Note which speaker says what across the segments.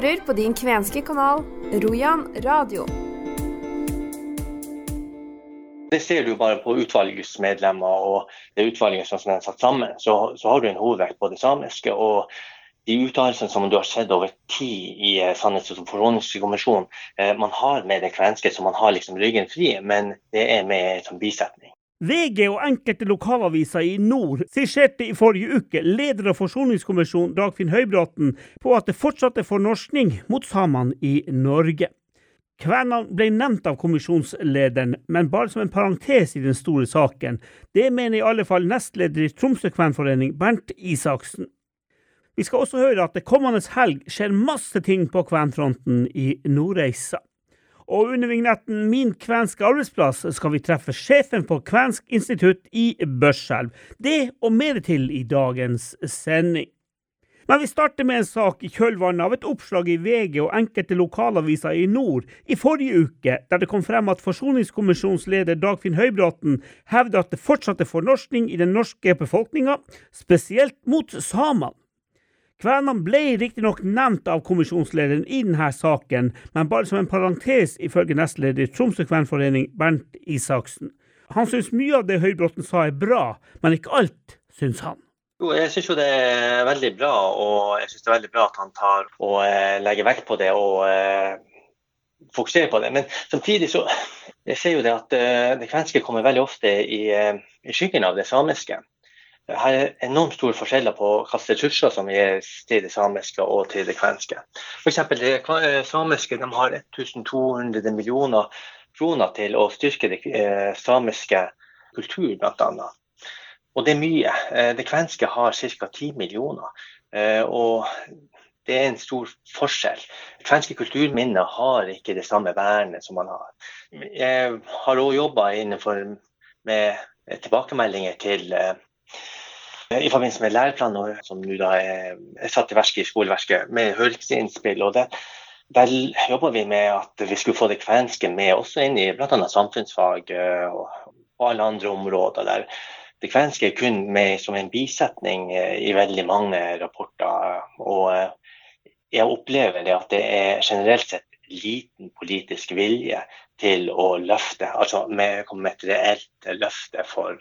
Speaker 1: hører på din kvenske kanal Rojan radio.
Speaker 2: Det ser du bare på utvalgsmedlemmer og det utvalget som er satt sammen. Så, så har du en hovedvekt på det samiske. og de uttalelsene som du har sett over tid i eh, Sannhets- og forsoningskommisjonen, eh, man har med det kvenske, så man har liksom ryggen fri, men det er med som bisetning.
Speaker 3: VG og enkelte lokalaviser i nord sirserte i forrige uke leder av Forsoningskommisjonen Dagfinn Høybråten på at det fortsatt er fornorskning mot samene i Norge. Kvenene ble nevnt av kommisjonslederen, men bare som en parentes i den store saken. Det mener i alle fall nestleder i Tromsø kvenforening, Bernt Isaksen. Vi skal også høre at det kommende helg skjer masse ting på kvenfronten i Nordreisa. Og under vignetten Min kvenske arbeidsplass skal vi treffe sjefen på Kvensk institutt i Børselv. Det og mer til i dagens sending. Men vi starter med en sak i kjølvannet av et oppslag i VG og enkelte lokalaviser i nord i forrige uke, der det kom frem at Forsoningskommisjonens leder Dagfinn Høybråten hevder at det fortsatt er fornorskning i den norske befolkninga, spesielt mot samene. Kvenene ble riktignok nevnt av kommisjonslederen i denne saken, men bare som en parentes, ifølge nestleder i Tromsø kvenforening, Bernt Isaksen. Han syns mye av det Høybråten sa er bra, men ikke alt, syns han.
Speaker 2: Jo, jeg syns jo det er veldig bra, og jeg synes det er veldig bra at han tar og eh, legger vekt på det og eh, fokuserer på det. Men samtidig så jeg ser jo det at eh, det kvenske kommer veldig ofte i, eh, i skyggen av det samiske her er enormt store forskjeller på hvilke ressurser som gis til det samiske og til det kvenske. F.eks. det eh, samiske de har 1200 millioner kroner til å styrke det eh, samiske kultur, bl.a. Og det er mye. Eh, det kvenske har ca. 10 millioner. Og det er en stor forskjell. Kvenske kulturminner har ikke det samme vernet som man har. Jeg har òg jobba innenfor med tilbakemeldinger til i forbindelse med læreplanen som nå da er, satt i verket i skoleverket, med høringsinnspill. og det der jobber vi med at vi skulle få det kvenske med også inn i bl.a. samfunnsfag eh, og, alle andre områder. der Det kvenske er kun med som en bisetning eh, i veldig mange rapporter. og eh, Jeg opplever det at det er generelt sett liten politisk vilje til å løfte, altså med, komme med et reelt løfte for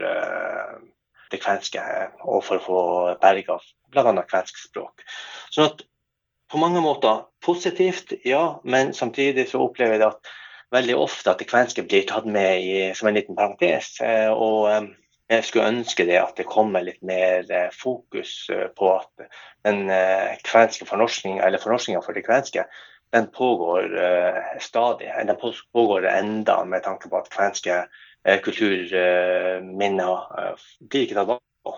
Speaker 2: det kvenske, og for å få berga bl.a. kvensk språk. Sånn at på mange måter positivt, ja, men samtidig så opplever jeg at veldig ofte at det kvenske blir tatt med i, som en liten parentes. Eh, og eh, jeg skulle ønske det at det kommer litt mer eh, fokus på at den kvenske fornorskninga, eller fornorskninga for det kvenske, den pågår stadig. Den pågår enda med tanke på at kvenske kulturminner eh, blir ikke tatt på.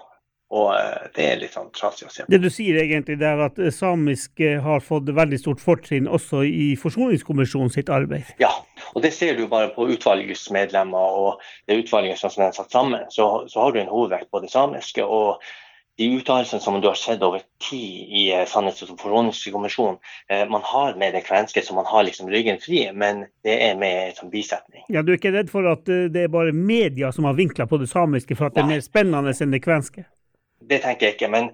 Speaker 2: Og eh, det er litt sånn trasig å se på.
Speaker 3: Det du sier egentlig, er at samisk har fått veldig stort fortrinn også i Forsoningskommisjonen sitt arbeid?
Speaker 2: Ja, og det ser du bare på utvalgsmedlemmer og det utvalget som er satt sammen. Så, så har du en hovedvekt på det samiske. og de uttalelsene som du har sett over tid i eh, Sannhets- og forsoningskommisjonen, eh, man har med det kvenske, så man har liksom ryggen fri, men det er med som bisetning.
Speaker 3: Ja, Du er ikke redd for at eh, det er bare media som har vinkla på det samiske for at det er mer spennende enn det kvenske?
Speaker 2: Det tenker jeg ikke, men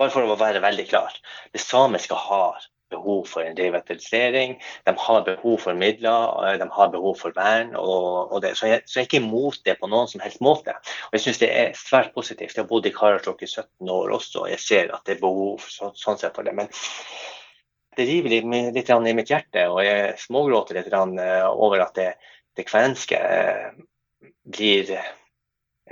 Speaker 2: bare for å være veldig klar. Det samiske har behov for en revitalisering, de har behov for midler, de har behov for vern. Og, og. Så, jeg, så jeg er ikke imot det på noen som helst måte. Og jeg syns det er svært positivt. Jeg har bodd i Karasjok i 17 år også, og jeg ser at det er behov så, sånn sett for det. Men det river litt, litt i mitt hjerte, og jeg smågråter litt eh, over at det, det kvenske eh, blir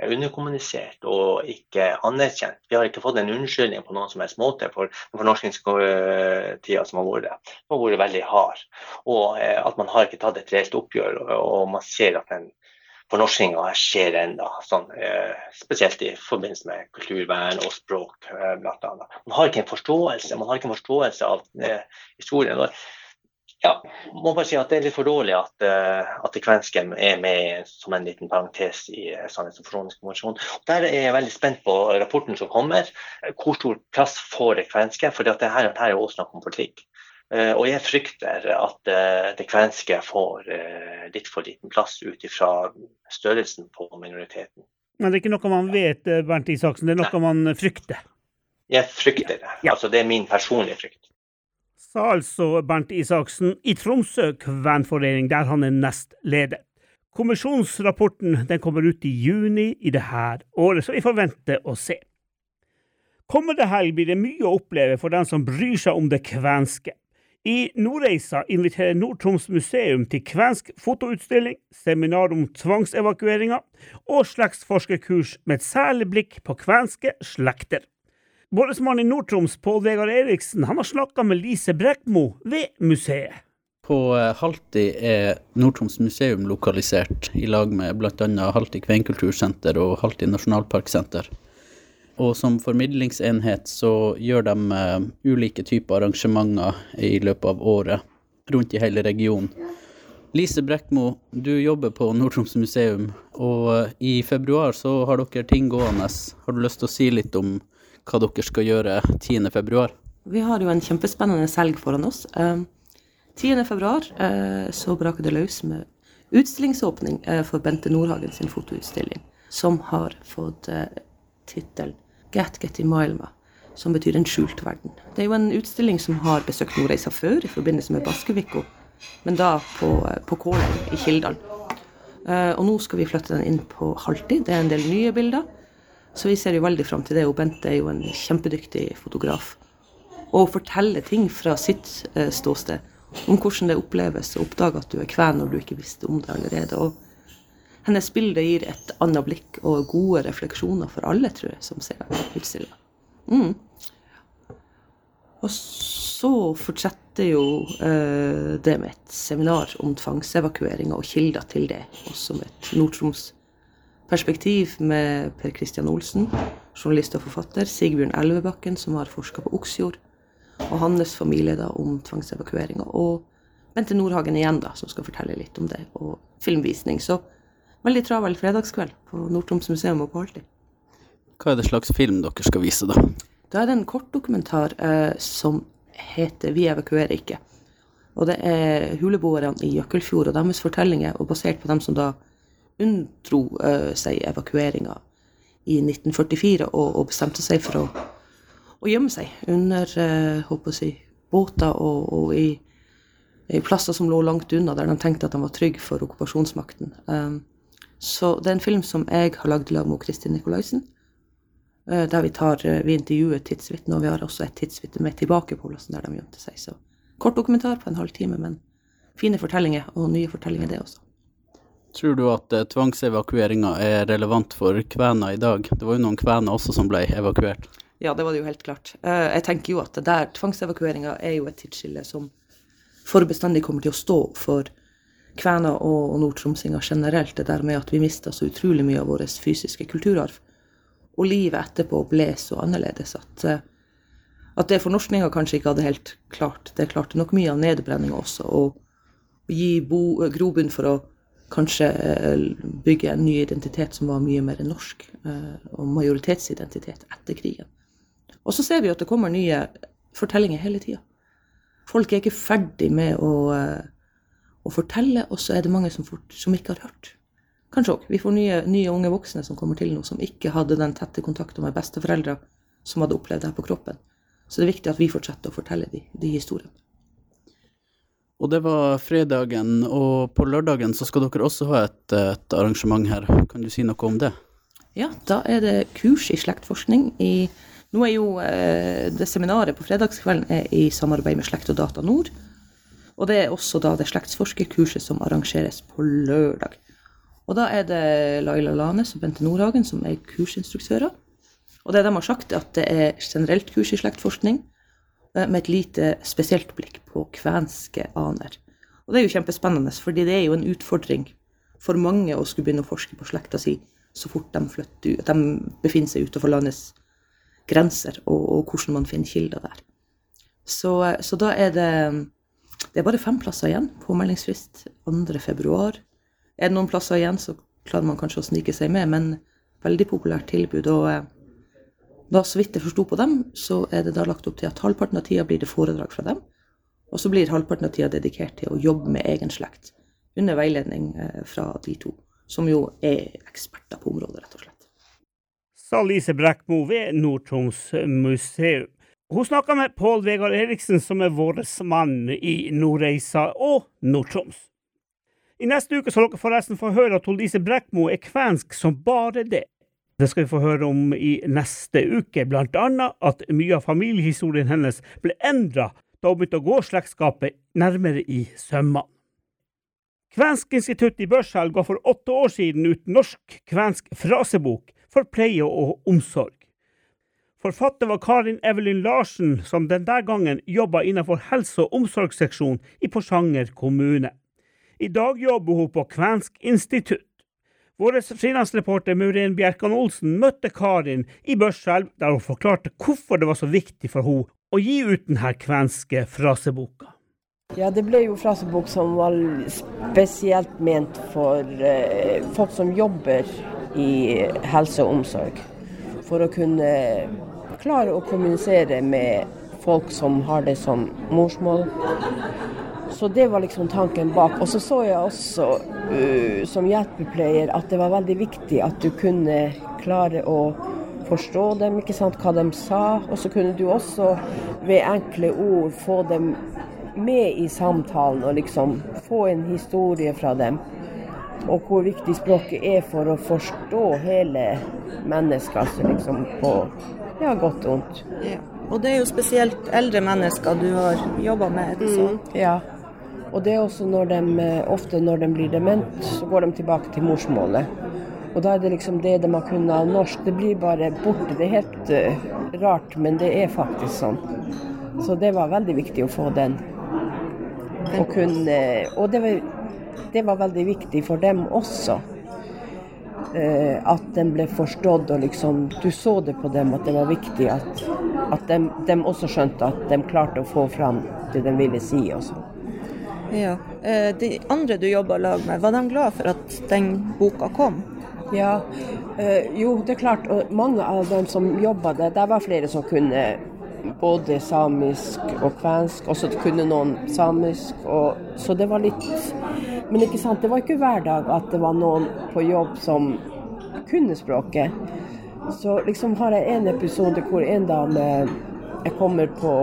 Speaker 2: underkommunisert og ikke anerkjent. Vi har ikke fått en unnskyldning på noen som helst måte for den fornorskningstida som har vært. Den har vært veldig hard. Og eh, at man har ikke tatt et reelt oppgjør, og man ser at den fornorskinga skjer ennå. Sånn, eh, spesielt i forbindelse med kulturvern og språk, eh, bl.a. Man har ikke en forståelse, man har ikke en forståelse av historien ja, må bare si at det er litt for dårlig at, uh, at det kvenske er med som en liten parentes i uh, Sannhets- og forsoningskonvensjonen. Der er jeg veldig spent på rapporten som kommer. Hvor stor plass får det kvenske? For det her, her er jo også snakk om politikk. Uh, og jeg frykter at det kvenske får litt for liten plass ut ifra størrelsen på minoriteten.
Speaker 3: Men det er ikke noe man vet, Bernt Isaksen, det er noe Nei. man frykter?
Speaker 2: Jeg frykter det. Ja. Altså, det er min personlige frykt.
Speaker 3: Sa altså Bernt Isaksen i Tromsø kvenforening, der han er nestleder. Kommisjonsrapporten den kommer ut i juni i dette året, så vi får vente å se. Kommende helg blir det mye å oppleve for den som bryr seg om det kvenske. I Nordreisa inviterer Nord-Troms museum til kvensk fotoutstilling, seminar om tvangsevakueringer og slektsforskerkurs med et særlig blikk på kvenske slekter. Vår i Nord-Troms, Pål Vegard Eriksen, han har snakka med Lise Brekmo ved museet.
Speaker 4: På eh, Halti er Nord-Troms museum lokalisert, i lag med bl.a. Halti kvenkultursenter og Halti nasjonalparksenter. Og som formidlingsenhet så gjør de uh, ulike typer arrangementer i løpet av året rundt i hele regionen. Lise Brekmo, du jobber på Nord-Troms museum, og uh, i februar så har dere ting gående. Har du lyst til å si litt om hva dere skal gjøre 10. februar?
Speaker 5: Vi har jo en kjempespennende helg foran oss. Uh, 10. februar så braker det løs med utstillingsåpning for Bente Nordhagen sin fotoutstilling, som har fått tittelen Get Get Imailma, som betyr en skjult verden. Det er jo en utstilling som har besøkt Nordreisa før, i forbindelse med Baskevikko, men da på, på Kålen i Kildahl. Uh, og nå skal vi flytte den inn på Halti. Det er en del nye bilder. Så vi ser jo veldig fram til det. Og Bente er jo en kjempedyktig fotograf. Og forteller ting fra sitt uh, ståsted om hvordan det oppleves å oppdage at du er kven når du ikke visste om det allerede. Og hennes bilde gir et annet blikk og gode refleksjoner for alle, tror jeg, som ser utstillinga. Mm. Og så fortsetter jo eh, det med et seminar om tvangsevakueringer og kilder til det, også med et Nord-Troms perspektiv med Per Christian Olsen, journalist og forfatter, Sigbjørn Elvebakken, som har forska på Oksjord, og hans familie da om tvangsevakueringer, og Bente Nordhagen igjen, da, som skal fortelle litt om det, og filmvisning. Så veldig travel fredagskveld på Nord-Troms museum og på Alltid.
Speaker 4: Hva er det slags film dere skal vise, da?
Speaker 5: Da er det en kortdokumentar eh, som heter 'Vi evakuerer ikke'. Og det er huleboerne i Jøkkelfjord og deres fortellinger, og basert på dem som da unndro uh, seg evakueringa i 1944 og, og, bestemte seg for å, å gjemme seg under uh, å si, båter og, og i, i, plasser som lå langt unna, der de tenkte at de var trygge for okkupasjonsmakten. Um, så det er en film som jeg har lagd i lag med Kristin Nikolaisen. Uh, der vi, tar, uh, vi intervjuer tidsvitner, og vi har også et tidsvitne med tilbake på plassen der de gjemte seg. Så kort dokumentar på en halv time, men fine fortellinger, og nye fortellinger, det også.
Speaker 4: Tror du at uh, tvangsevakueringa er relevant for kvener i dag? Det var jo noen kvener også som ble evakuert.
Speaker 5: Ja, det var det jo helt klart. Uh, jeg tenker jo at det der tvangsevakueringa er jo et tidsskille som for bestandig kommer til å stå for kvener og, og nordtromsinger generelt, det der med at vi mista så utrolig mye av vår fysiske kulturarv. Og livet etterpå ble så annerledes at, eh, at det fornorskninga kanskje ikke hadde helt klart. Det klarte nok mye av nedbrenninga også, å gi bo, grobunn for å kanskje eh, bygge en ny identitet som var mye mer norsk, eh, og majoritetsidentitet etter krigen. Og så ser vi at det kommer nye fortellinger hele tida. Folk er ikke ferdig med å å fortelle, og så er det mange som, fort, som ikke har hørt. Kanskje òg. Vi får nye, nye, unge voksne som kommer til nå, som ikke hadde den tette kontakten med besteforeldre som hadde opplevd det her på kroppen. Så det er viktig at vi fortsetter å fortelle de, de historiene.
Speaker 4: Og det var fredagen, og på lørdagen så skal dere også ha et, et, arrangement her. Kan du si noe om det?
Speaker 5: Ja, da er det kurs i slektforskning. I, nå er jo eh, det seminaret på fredagskvelden i samarbeid med Slekt og Data Nord. Og det er også da det slektsforskerkurset som arrangeres på lørdag. Og da er det Laila Lanes og Bente Nordhagen som er kursinstruktører. Og det de har sagt, er at det er generelt kurs i slektforskning med et lite spesielt blikk på kvenske aner. Og det er jo kjempespennende, fordi det er jo en utfordring for mange å skulle begynne å forske på slekta si så fort de flytter de befinner seg utenfor landets grenser, og, og hvordan man finner kilder der. Så, så da er det det er bare fem plasser igjen. Påmeldingsfrist 2.2. Er det noen plasser igjen, så klarer man kanskje å snike seg med, men veldig populært tilbud. Og eh, da, så vidt jeg forsto på dem, så er det da lagt opp til at halvparten av tida blir det foredrag fra dem. Og så blir halvparten av tida dedikert til å jobbe med egen slekt, under veiledning eh, fra de to, som jo er eksperter på området, rett og slett.
Speaker 3: Sa Lise Brekkmo ved Nord-Troms museum. Hun snakka med Pål Vegard Eriksen, som er vår mann i Nordreisa og Nord-Troms. I neste uke skal dere forresten få høre at Lise Brekkmo er kvensk som bare det. Det skal vi få høre om i neste uke, blant annet at mye av familiehistorien hennes ble endra da hun begynte å gå slektskapet nærmere i sømmene. Kvensk institutt i Børselv ga for åtte år siden ut norsk-kvensk frasebok for pleie og omsorg. Forfatter var Karin Evelyn Larsen, som den der gangen jobba innenfor helse- og omsorgsseksjonen i Porsanger kommune. I dag jobber hun på Kvensk institutt. Vår frilansreporter Murin Bjerkan Olsen møtte Karin i Børselv, der hun forklarte hvorfor det var så viktig for henne å gi ut denne kvenske fraseboka.
Speaker 6: Ja, det ble jo frasebok som var spesielt ment for eh, folk som jobber i helse og omsorg. For å kunne klare å kommunisere med folk som har det som morsmål. Så det var liksom tanken bak. Og så så jeg også uh, som hjelpepleier at det var veldig viktig at du kunne klare å forstå dem, ikke sant, hva de sa. Og så kunne du også ved enkle ord få dem med i samtalen og liksom få en historie fra dem. Og hvor viktig språket er for å forstå hele mennesket, altså liksom på ja, godt og vondt.
Speaker 7: Ja. Og det er jo spesielt eldre mennesker du har jobba med?
Speaker 6: Mm, ja. Og det er også når de, ofte når de blir dement, så går de tilbake til morsmålet. Og da er det liksom det de har kunnet av norsk. Det blir bare borte. Det er helt uh, rart, men det er faktisk sånn. Så det var veldig viktig å få den. Og, kunne, og det, var, det var veldig viktig for dem også. Uh, at den ble forstått og liksom Du så det på dem at det var viktig at, at de, også skjønte at de klarte å få fram det de ville si også.
Speaker 7: Ja. Uh, de andre du jobba lag med, var de glad for at den boka kom?
Speaker 6: Ja, uh, jo det er klart. Og mange av dem som jobba der, der var flere som kunne både samisk og kvensk. Også kunne noen samisk. Og, så det var litt Men ikke sant, det var ikke hver dag at det var noen på jobb som kunne språket. Så liksom har jeg en episode hvor en dame jeg kommer på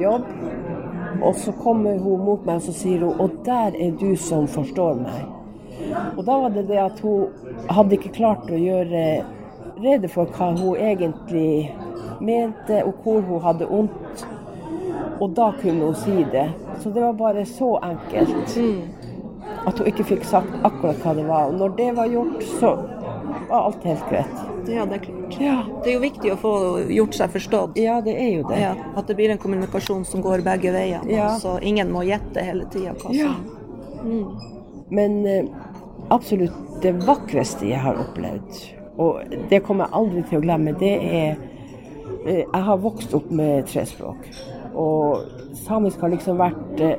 Speaker 6: jobb, og så kommer hun mot meg og så sier hun, og der er du som forstår meg. Og da var det det at hun hadde ikke klart å gjøre rede for hva hun egentlig mente, og hvor hun hadde vondt. Og da kunne hun si det. Så det var bare så enkelt. At hun ikke fikk sagt akkurat hva det var. Og når det var gjort, så var alt helt greit.
Speaker 7: Ja, det er klart.
Speaker 6: Ja,
Speaker 7: Det er jo viktig å få gjort seg forstått.
Speaker 6: ja det er jo det.
Speaker 7: Ja, at det blir en kommunikasjon som går begge veier.
Speaker 6: Ja.
Speaker 7: så ingen må gjette hele tida hva
Speaker 6: Ja.
Speaker 7: Mm.
Speaker 6: Men eh, absolutt det vakreste jeg har opplevd, og det kommer jeg aldri til å glemme, det er eh, Jeg har vokst opp med trespråk. Og samisk har liksom vært eh,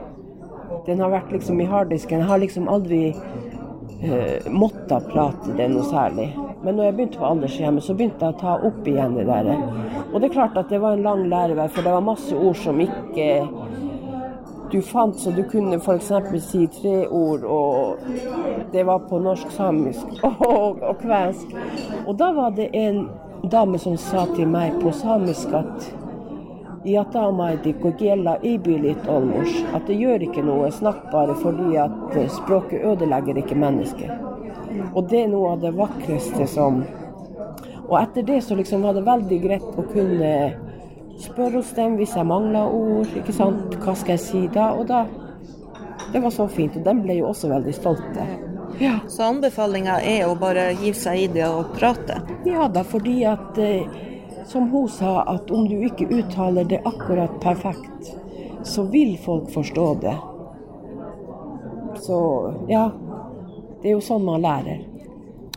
Speaker 6: Den har vært liksom i harddisken. Jeg har liksom aldri uh, måttet prate det noe særlig. Men når jeg begynte på aldershjemmet, så begynte jeg å ta opp igjen det der. Og det er klart at det var en lang lærevei, for det var masse ord som ikke du fant, så du kunne f.eks. si tre ord, og det var på norsk, samisk og, og kvensk. Og da var det en dame som sa til meg på samisk at. At det gjør ikke noe, snakk bare fordi at eh, språket ødelegger ikke mennesket. Og det er noe av det vakreste som Og etter det så liksom var det veldig greit å kunne spørre hos dem hvis jeg mangla ord. ikke sant? Hva skal jeg si da? Og da Det var så fint. Og de ble jo også veldig stolte. Ja,
Speaker 7: Så anbefalinga er å bare gi seg i det og prate.
Speaker 6: ja da, fordi at eh, Som hun sa, at om du ikke uttaler det akkurat perfekt, så vil folk forstå det. Så ja. Det er jo sånn man lærer.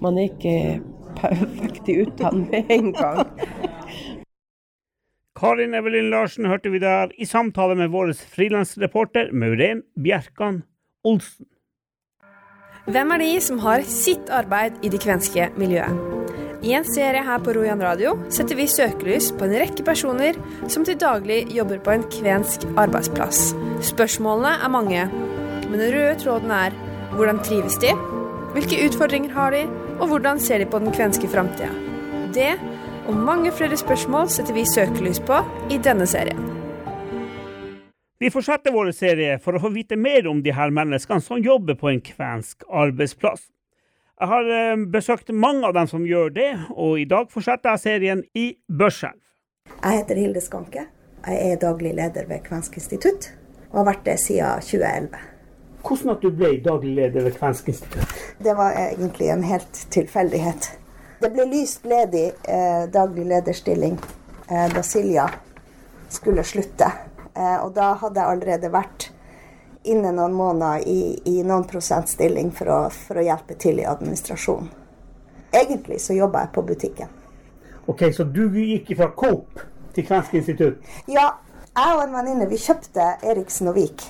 Speaker 6: Man er ikke perfekt i utdanning med en gang.
Speaker 3: Karin Evelyn Larsen hørte vi der i samtale med vår frilansreporter Maureen Bjerkan Olsen.
Speaker 1: Hvem er de som har sitt arbeid i det kvenske miljøet? I en serie her på Rojan radio setter vi søkelys på en rekke personer som til daglig jobber på en kvensk arbeidsplass. Spørsmålene er mange, men den røde tråden er hvordan trives de, hvilke utfordringer har de, og hvordan ser de på den kvenske framtida? Det og mange flere spørsmål setter vi søkelys på i denne serien.
Speaker 3: Vi fortsetter vår serie for å få vite mer om de her menneskene som jobber på en kvensk arbeidsplass. Jeg har eh, besøkt mange av dem som gjør det, og i dag fortsetter jeg serien i Børselv.
Speaker 8: Jeg heter Hilde Skanke. Jeg er daglig leder ved Kvensk institutt, og har vært det siden 2011.
Speaker 3: Hvordan at du ble daglig leder ved Kvensk institutt?
Speaker 8: Det var egentlig en helt tilfeldighet. Det ble lyst ledig eh, daglig lederstilling eh, da Silja skulle slutte. Eh, og da hadde jeg allerede vært inne noen måneder i, i noen prosentstilling for å, for å hjelpe til i administrasjonen. Egentlig så jobba jeg på butikken.
Speaker 3: Ok, Så du gikk fra Coop til Kvensk institutt?
Speaker 8: Ja, jeg og en venninne vi kjøpte Eriksen og Vik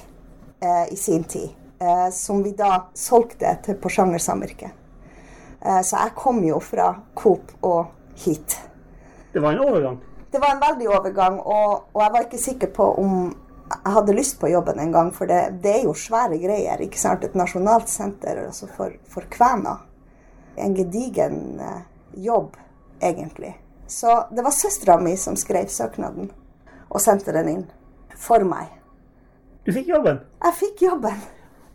Speaker 8: eh, i sin tid. Eh, som vi da solgte til Porsanger samvirke. Eh, så jeg kom jo fra Coop og hit.
Speaker 3: Det var en overgang?
Speaker 8: Det var en veldig overgang, og, og jeg var ikke sikker på om jeg hadde lyst på jobben en gang, for det, det er jo svære greier. ikke sant? Et nasjonalt senter altså for, for kvener. En gedigen eh, jobb, egentlig. Så det var søstera mi som skrev søknaden og sendte den inn for meg.
Speaker 3: Du fikk jobben?
Speaker 8: Jeg fikk jobben.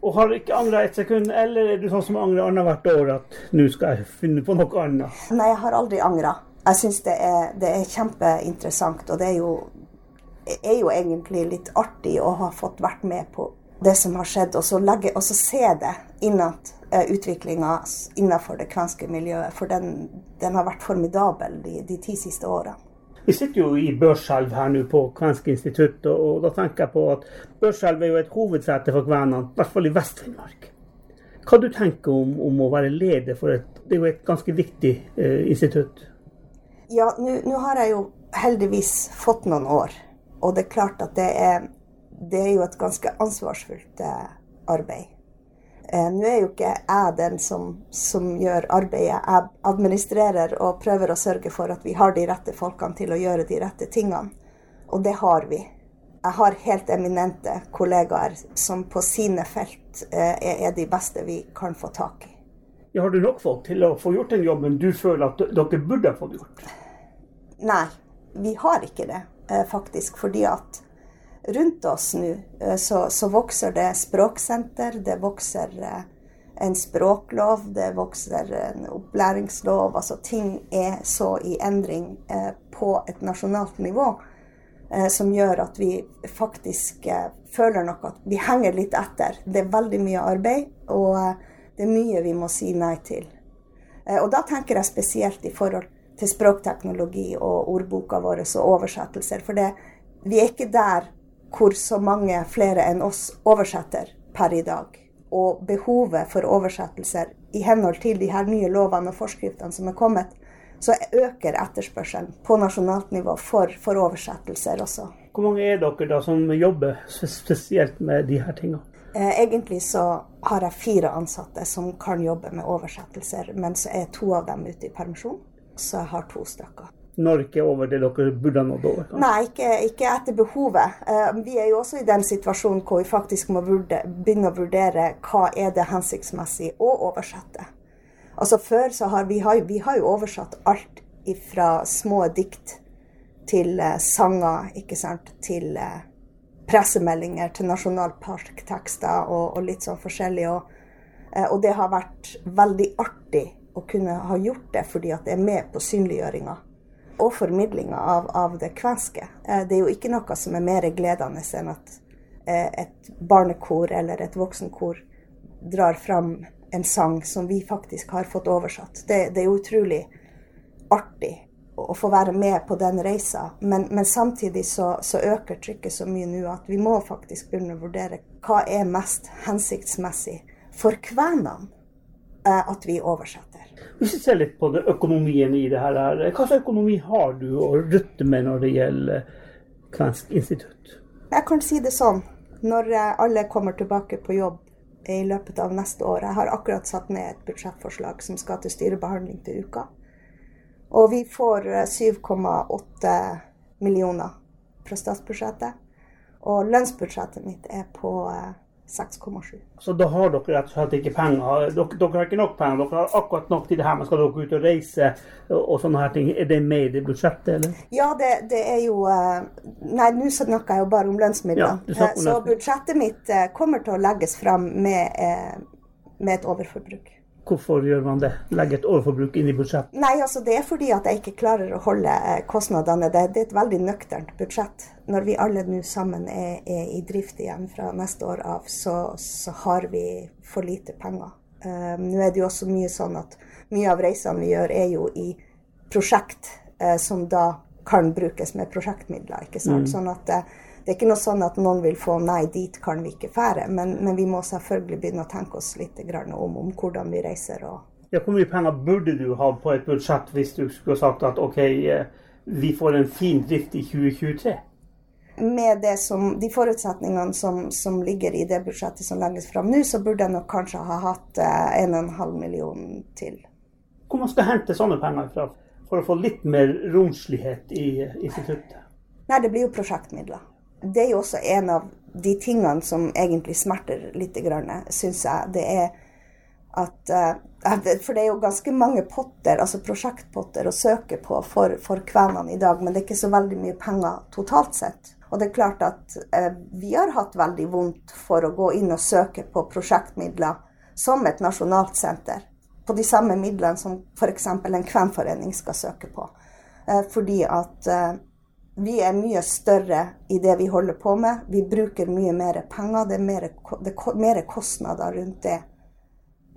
Speaker 3: Og har ikke angra et sekund, eller er du sånn som angrer annethvert år at nå skal jeg finne på noe annet?
Speaker 8: Nei, jeg har aldri angra. Jeg syns det, det, er kjempeinteressant, og det er jo, er jo, egentlig litt artig å ha fått vært med på det som har skjedd, og så, legge, og så se det innat uh, utviklinga innenfor det kvenske miljøet. For den, den, har vært formidabel de, de ti siste årene.
Speaker 3: Vi sitter jo i Børselv her nå på Kvensk institutt, og, og da tenker jeg på at Børselv er jo et hovedsete for kvenene, i hvert fall i Vest-Finnmark. Hva du tenker om, om å være leder for et Det er jo et ganske viktig eh, institutt?
Speaker 8: Ja, nå har jeg jo heldigvis fått noen år. Og det er klart at det er, det er jo et ganske ansvarsfullt eh, arbeid. Eh, nå er jo ikke jeg den som, som, gjør arbeidet. Jeg administrerer og prøver å sørge for at vi har de rette folkene til å gjøre de rette tingene. Og det har vi. Jeg har helt eminente kollegaer som på sine felt eh, er de beste vi kan få tak i.
Speaker 3: Ja, har du nok folk til å få gjort den jobben du føler at dere burde fått gjort?
Speaker 8: Nei, vi har ikke det, eh, faktisk. Fordi at rundt oss nå eh, så, så, vokser det språksenter, det vokser eh, en språklov, det vokser en opplæringslov. Altså ting er så i endring på et nasjonalt nivå som gjør at vi faktisk føler nok at vi henger litt etter. Det er veldig mye arbeid. og det er mye vi må si nei til. Eh, og da tenker jeg spesielt i forhold til språkteknologi og ordboka vår og oversettelser. For det, vi er ikke der hvor så mange flere enn oss oversetter per i dag. Og behovet for oversettelser i henhold til de her nye lovene og forskriftene som er kommet, så øker etterspørselen på nasjonalt nivå for, for oversettelser også.
Speaker 3: Hvor mange er dere da som jobber spesielt med de her tingene?
Speaker 8: Eh, egentlig så har jeg fire ansatte som kan jobbe med oversettelser, men så er to av dem ute i permisjon. Så jeg har to stykker.
Speaker 3: Ikke over det dere burde ha nådd over?
Speaker 8: Nei, ikke, ikke, etter behovet. Eh, vi er jo også i den situasjonen hvor vi faktisk må begynne å vurdere hva er det hensiktsmessig å oversette. Altså Før så har vi, har, vi har jo oversatt alt fra små dikt til uh, sanger, ikke sant, til uh, pressemeldinger til nasjonalparktekster og, og litt sånn forskjellig. Og, eh, og, det har vært veldig artig å kunne ha gjort det, fordi at det er med på synliggjøringa og formidlinga av, av, det kvenske. Eh, det er jo ikke noe som er mer gledende enn at eh, et barnekor eller et voksenkor drar fram en sang som vi faktisk har fått oversatt. Det, det er utrolig artig å få være med på den reisa. Men, men samtidig så, så, øker trykket så mye nå at vi må faktisk begynne å vurdere hva er mest hensiktsmessig for kvenene eh, at vi oversetter.
Speaker 3: Hvis vi ser litt på det, økonomien i det her, hva slags økonomi har du å rutte med når det gjelder Kvensk institutt?
Speaker 8: Jeg kan si det sånn. Når eh, alle kommer tilbake på jobb i løpet av neste år Jeg har akkurat satt ned et budsjettforslag som skal til styrebehandling til uka. Og vi får 7,8 eh, millioner fra statsbudsjettet. Og lønnsbudsjettet mitt er på 6,7.
Speaker 3: Så da har dere rett og slett ikke penger? Dere, dere, har ikke nok penger, dere har akkurat nok til det her, men skal dere ut og reise og sånne her ting? Er det med i det budsjettet, eller?
Speaker 8: Ja, det, det er jo eh, Nei, nå snakker jeg jo bare om lønnsmidler.
Speaker 3: Ja,
Speaker 8: så budsjettet mitt eh, kommer til å legges fram med, med et overforbruk.
Speaker 3: Hvorfor gjør man det? Legger et overforbruk inn i budsjettet?
Speaker 8: Nei, altså Det er fordi at jeg ikke klarer å holde eh, kostnadene. Det, det er et veldig nøkternt budsjett. Når vi alle nå sammen er, er, i drift igjen fra neste år av, så, så har vi for lite penger. Uh, nå er det jo også mye sånn at mye av reisene vi gjør, er jo i prosjekt uh, som da kan brukes med prosjektmidler. ikke sant? Mm. Sånn at uh, det er ikke noe sånn at noen vil få nei, dit kan vi ikke fære. Men, men vi må selvfølgelig begynne å tenke oss litt om, om hvordan vi reiser.
Speaker 3: ja, Hvor mye penger burde du ha på et budsjett hvis du skulle sagt at OK, eh, vi får en fin drift i 2023?
Speaker 8: Med som, de forutsetningene som, som, ligger i det budsjettet som legges fram nå, så burde jeg nok kanskje ha hatt eh, 1,5 million til.
Speaker 3: Hvor man skal hente sånne penger fra for å få litt mer romslighet i instituttet?
Speaker 8: Nei, det blir jo prosjektmidler det er jo også en av de tingene som egentlig smerter litt, syns jeg. Det er at uh, For det er jo ganske mange potter, altså prosjektpotter, å søke på for, for kvenene i dag, men det er ikke så veldig mye penger totalt sett. Og det er klart at eh, vi har hatt veldig vondt for å gå inn og søke på prosjektmidler som et nasjonalt senter. På de samme midlene som f.eks. en kvenforening skal søke på. Eh, fordi at vi er mye større i det vi holder på med. Vi bruker mye mer penger. Det er mer, det er mer kostnader rundt det,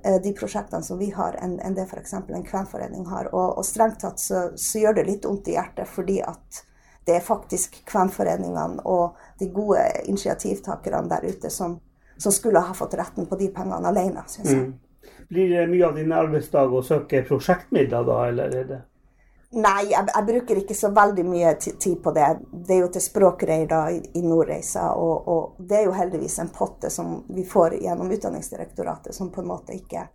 Speaker 8: eh, de prosjektene som vi har, enn, enn det f.eks. en kvenforening har. Og, og strengt tatt så, så, gjør det litt vondt i hjertet, fordi at det er faktisk kvenforeningene og de gode initiativtakerne der ute som, som skulle ha fått retten på de pengene alene, syns jeg. Mm.
Speaker 3: Blir det mye av din arbeidsdag å søke prosjektmidler da, eller er det?
Speaker 8: Nei, jeg, jeg, bruker ikke så veldig mye tid på det. Det er jo til språkreier i, i Nordreisa. Og, og, det er jo heldigvis en potte som vi får gjennom Utdanningsdirektoratet, som på en måte ikke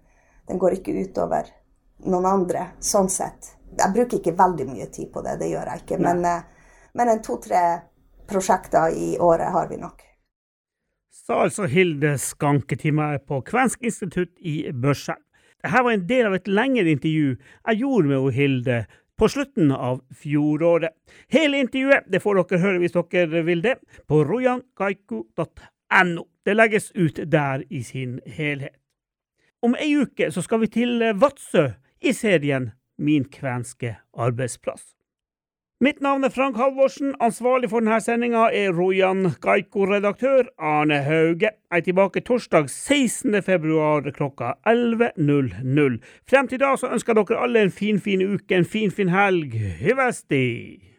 Speaker 8: Den går ikke utover noen andre, sånn sett. Jeg bruker ikke veldig mye tid på det, det gjør jeg ikke. Men, eh, men en to-tre prosjekter i året har vi nok.
Speaker 3: Sa altså Hilde Skanketime på Kvensk institutt i Børselv. Dette var en del av et lengre intervju jeg gjorde med Hilde på slutten av fjoråret. Hele intervjuet det får dere høre hvis dere vil det, på rojankaiku.no. Det legges ut der i sin helhet. Om ei uke så skal vi til Vadsø i serien Min kvenske arbeidsplass. Mitt navn er Frank Halvorsen. Ansvarlig for denne sendinga er Rojan Gaiko-redaktør Arne Hauge. Jeg er tilbake torsdag 16. februar klokka 11.00. Frem til da så ønsker dere alle en finfin fin uke, en finfin fin helg. Hyvesti!